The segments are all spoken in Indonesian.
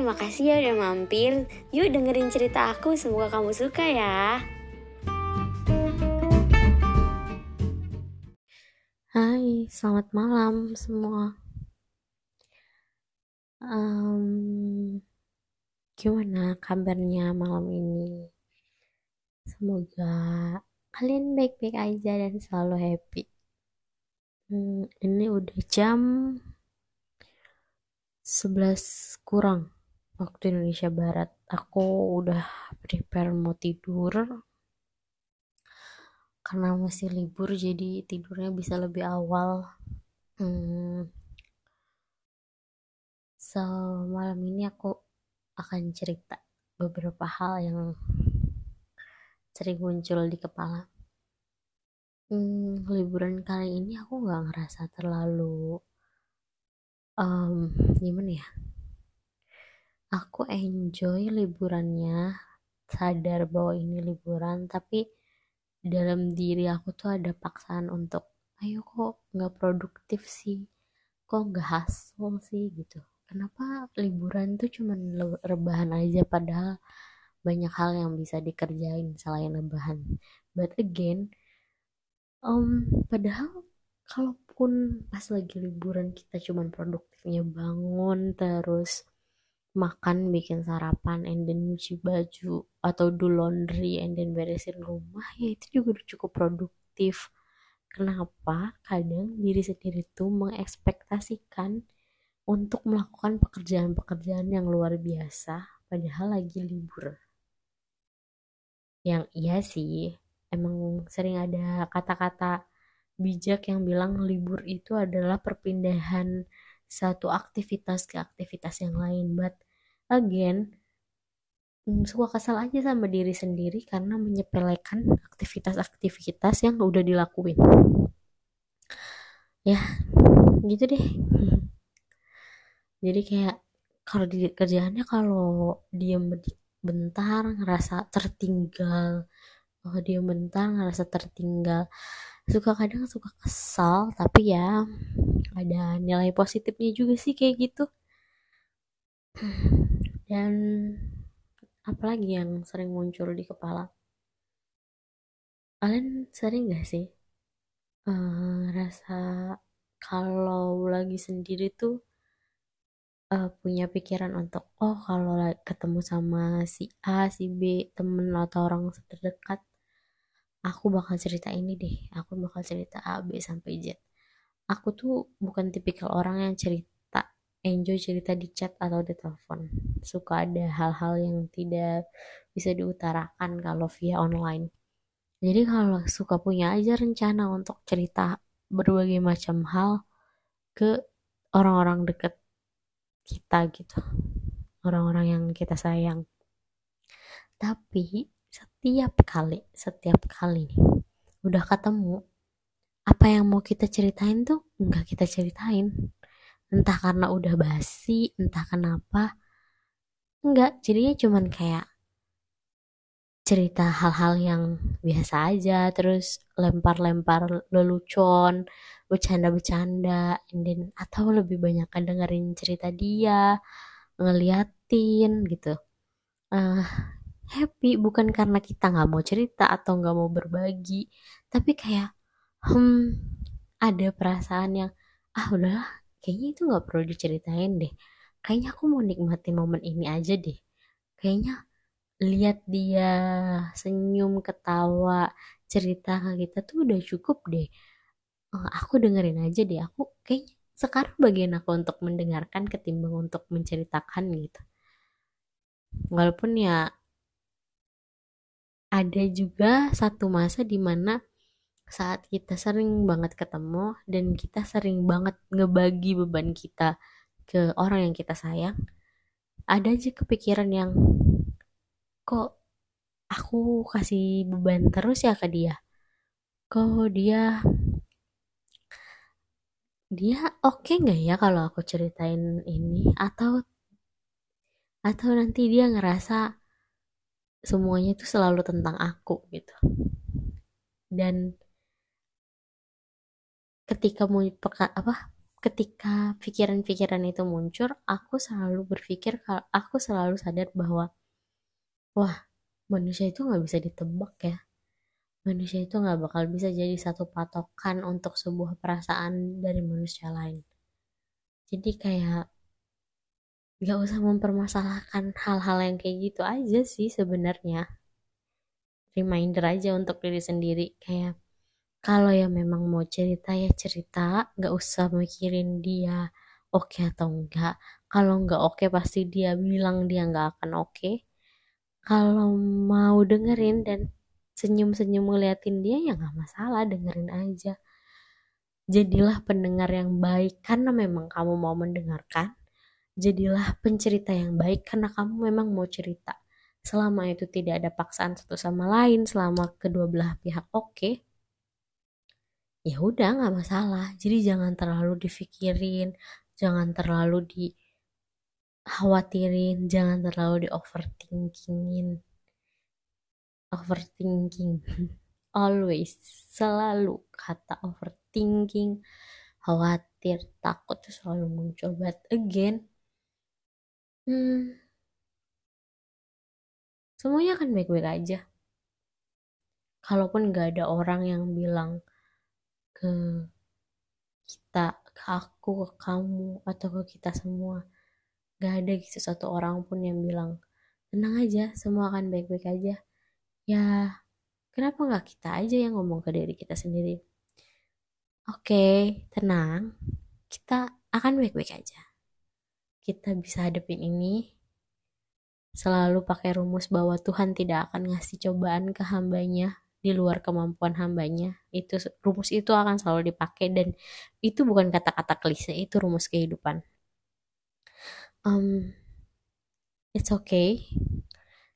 Hai, makasih ya udah mampir. Yuk dengerin cerita aku, semoga kamu suka ya. Hai, selamat malam semua. Um, gimana kabarnya malam ini? Semoga kalian baik-baik aja dan selalu happy. Hmm, ini udah jam 11 kurang waktu Indonesia Barat. Aku udah prepare mau tidur. Karena masih libur jadi tidurnya bisa lebih awal. Hmm. So, malam ini aku akan cerita beberapa hal yang sering muncul di kepala. Hmm, liburan kali ini aku nggak ngerasa terlalu um, gimana ya aku enjoy liburannya. Sadar bahwa ini liburan tapi dalam diri aku tuh ada paksaan untuk ayo kok nggak produktif sih? Kok nggak hasil sih? Gitu. Kenapa liburan tuh cuman rebahan aja padahal banyak hal yang bisa dikerjain selain rebahan. But again um, padahal kalaupun pas lagi liburan kita cuman produktifnya bangun terus makan bikin sarapan and then nyuci baju atau do laundry and then beresin rumah ya itu juga cukup produktif. Kenapa? Kadang diri sendiri tuh mengekspektasikan untuk melakukan pekerjaan-pekerjaan yang luar biasa padahal lagi libur. Yang iya sih emang sering ada kata-kata bijak yang bilang libur itu adalah perpindahan satu aktivitas ke aktivitas yang lain. But again, mm, suka kesal aja sama diri sendiri karena menyepelekan aktivitas-aktivitas yang udah dilakuin. Ya, gitu deh. Jadi kayak kalau di kerjaannya kalau diem bentar ngerasa tertinggal, oh diem bentar ngerasa tertinggal suka kadang suka kesal tapi ya ada nilai positifnya juga sih kayak gitu. Dan apalagi yang sering muncul di kepala? Kalian sering gak sih uh, rasa kalau lagi sendiri tuh uh, punya pikiran untuk oh kalau ketemu sama si A si B temen atau orang terdekat aku bakal cerita ini deh. Aku bakal cerita A B sampai Z. Aku tuh bukan tipikal orang yang cerita enjoy cerita di chat atau di telepon. Suka ada hal-hal yang tidak bisa diutarakan kalau via online. Jadi kalau suka punya aja rencana untuk cerita berbagai macam hal ke orang-orang deket kita gitu. Orang-orang yang kita sayang. Tapi setiap kali setiap kali nih udah ketemu apa yang mau kita ceritain tuh nggak kita ceritain. Entah karena udah basi entah kenapa enggak jadinya cuman kayak cerita hal-hal yang biasa aja terus lempar-lempar lelucon bercanda-bercanda atau lebih banyak kan dengerin cerita dia ngeliatin gitu. Uh, happy bukan karena kita nggak mau cerita atau nggak mau berbagi tapi kayak hmm ada perasaan yang ah udahlah kayaknya itu nggak perlu diceritain deh. Kayaknya aku mau nikmati momen ini aja deh. Kayaknya lihat dia senyum ketawa cerita ke kita tuh udah cukup deh. Oh, aku dengerin aja deh. Aku kayaknya sekarang bagian aku untuk mendengarkan ketimbang untuk menceritakan gitu. Walaupun ya ada juga satu masa di mana saat kita sering banget ketemu dan kita sering banget ngebagi beban kita ke orang yang kita sayang ada aja kepikiran yang kok aku kasih beban terus ya ke dia? Kok dia dia oke okay nggak ya kalau aku ceritain ini? Atau atau nanti dia ngerasa semuanya itu selalu tentang aku gitu dan ketika mau peka, apa ketika pikiran-pikiran itu muncul, aku selalu berpikir, kalau aku selalu sadar bahwa, wah, manusia itu nggak bisa ditebak ya. Manusia itu nggak bakal bisa jadi satu patokan untuk sebuah perasaan dari manusia lain. Jadi kayak nggak usah mempermasalahkan hal-hal yang kayak gitu aja sih sebenarnya. Reminder aja untuk diri sendiri kayak kalau ya memang mau cerita ya cerita nggak usah mikirin dia oke okay atau enggak kalau nggak oke okay, pasti dia bilang dia nggak akan oke okay. kalau mau dengerin dan senyum-senyum ngeliatin dia ya nggak masalah dengerin aja jadilah pendengar yang baik karena memang kamu mau mendengarkan jadilah pencerita yang baik karena kamu memang mau cerita. Selama itu tidak ada paksaan satu sama lain selama kedua belah pihak oke okay, ya udah nggak masalah. Jadi jangan terlalu difikirin jangan terlalu dikhawatirin jangan terlalu di overthinkingin overthinking. Always selalu kata overthinking khawatir takut tuh selalu muncul. But again hmm, semuanya akan baik-baik aja kalaupun gak ada orang yang bilang ke kita, ke aku, ke kamu, atau ke kita semua. Gak ada gitu satu orang pun yang bilang, tenang aja, semua akan baik-baik aja. Ya, kenapa nggak kita aja yang ngomong ke diri kita sendiri? Oke, tenang, kita akan baik-baik aja. Kita bisa hadapin ini, selalu pakai rumus bahwa Tuhan tidak akan ngasih cobaan ke hambanya di luar kemampuan hambanya. Itu rumus itu akan selalu dipakai dan itu bukan kata-kata klise itu rumus kehidupan. Um, it's okay.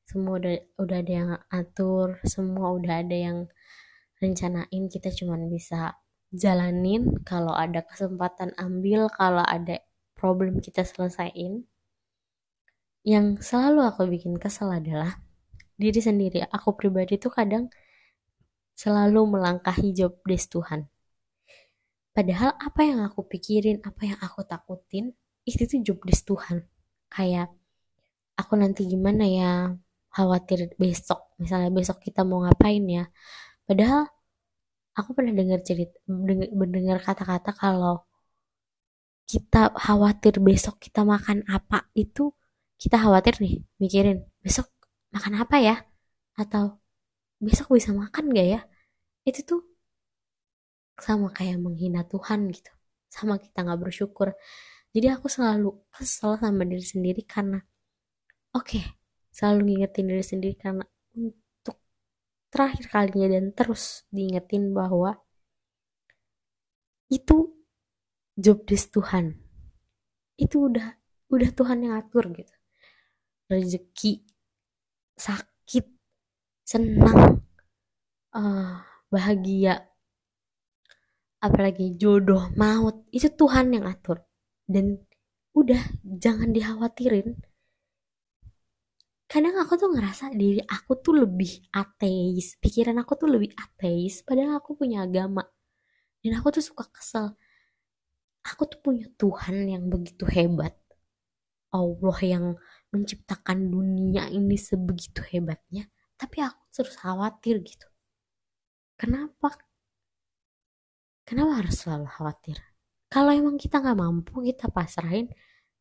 Semua udah udah ada yang atur semua udah ada yang rencanain. Kita cuman bisa jalanin. Kalau ada kesempatan ambil. Kalau ada problem kita selesaiin yang selalu aku bikin kesel adalah diri sendiri aku pribadi tuh kadang selalu melangkahi job desk Tuhan. Padahal apa yang aku pikirin, apa yang aku takutin, itu tuh job desk Tuhan. Kayak aku nanti gimana ya, khawatir besok, misalnya besok kita mau ngapain ya. Padahal aku pernah dengar cerita, mendengar kata-kata kalau kita khawatir besok kita makan apa itu kita khawatir nih mikirin besok makan apa ya? Atau besok bisa makan gak ya? Itu tuh sama kayak menghina Tuhan gitu sama kita nggak bersyukur. Jadi aku selalu kesel sama diri sendiri karena oke okay, selalu ngingetin diri sendiri karena untuk terakhir kalinya dan terus diingetin bahwa itu job desk Tuhan. Itu udah udah Tuhan yang atur gitu. Rezeki sakit senang uh, bahagia apalagi jodoh maut itu Tuhan yang atur. Dan udah jangan dikhawatirin. Kadang aku tuh ngerasa diri aku tuh lebih ateis pikiran aku tuh lebih ateis padahal aku punya agama. Dan aku tuh suka kesel aku tuh punya Tuhan yang begitu hebat. Allah yang menciptakan dunia ini sebegitu hebatnya. Tapi aku terus khawatir gitu. Kenapa? Kenapa harus selalu khawatir? Kalau emang kita nggak mampu kita pasrahin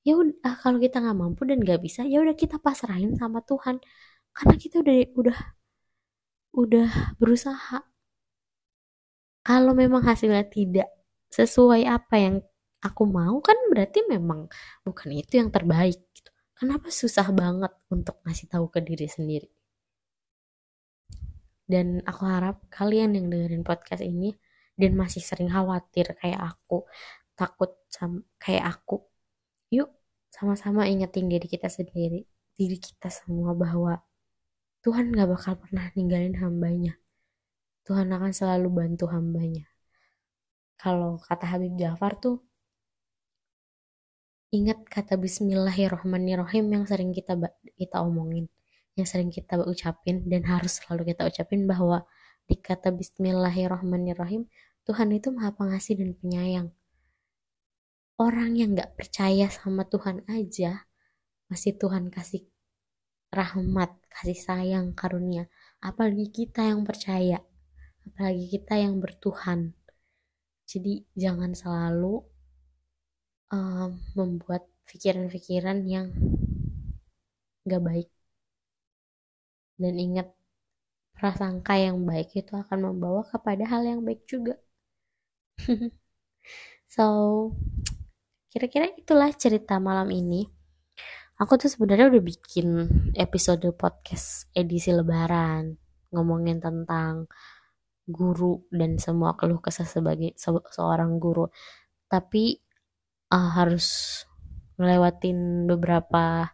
ya udah kalau kita nggak mampu dan nggak bisa ya udah kita pasrahin sama Tuhan. Karena kita udah udah udah berusaha. Kalau memang hasilnya tidak sesuai apa yang aku mau kan berarti memang bukan itu yang terbaik gitu. Kenapa susah banget untuk ngasih tahu ke diri sendiri? Dan aku harap kalian yang dengerin podcast ini dan masih sering khawatir kayak aku, takut sama kayak aku. Yuk sama-sama ingetin diri kita sendiri, diri kita semua bahwa Tuhan gak bakal pernah ninggalin hambanya. Tuhan akan selalu bantu hambanya. Kalau kata Habib Jafar tuh, ingat kata Bismillahirrohmanirrohim yang sering kita kita omongin yang sering kita ucapin dan harus selalu kita ucapin bahwa di kata Bismillahirrahmanirrahim Tuhan itu maha pengasih dan penyayang. Orang yang nggak percaya sama Tuhan aja masih Tuhan kasih rahmat kasih sayang karunia. Apalagi kita yang percaya apalagi kita yang bertuhan. Jadi jangan selalu um, membuat pikiran-pikiran yang gak baik. Dan ingat prasangka yang baik itu akan membawa kepada hal yang baik juga. So kira-kira itulah cerita malam ini. Aku tuh sebenarnya udah bikin episode podcast edisi lebaran ngomongin tentang guru dan semua keluh kesah sebagai se seorang guru. Tapi uh, harus ngelewatin beberapa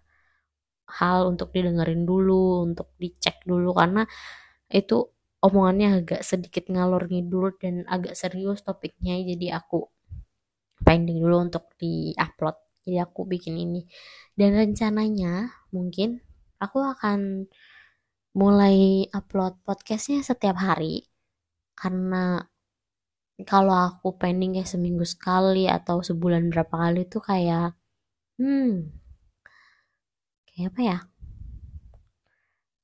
hal untuk didengerin dulu untuk dicek dulu. Karena itu omongannya agak sedikit ngalor ngidul dan agak serius topiknya. Jadi aku pending dulu untuk di-upload. Jadi aku bikin ini. Dan rencananya mungkin aku akan mulai upload podcastnya setiap hari. Karena kalau aku pending kayak seminggu sekali atau sebulan berapa kali tuh kayak hmm kayak apa ya?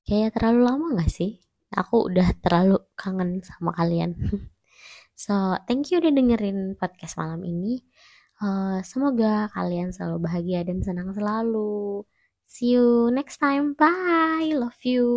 Kayak terlalu lama gak sih? Aku udah terlalu kangen sama kalian. So thank you udah dengerin podcast malam ini. Uh, semoga kalian selalu bahagia dan senang selalu. See you next time. Bye. Love you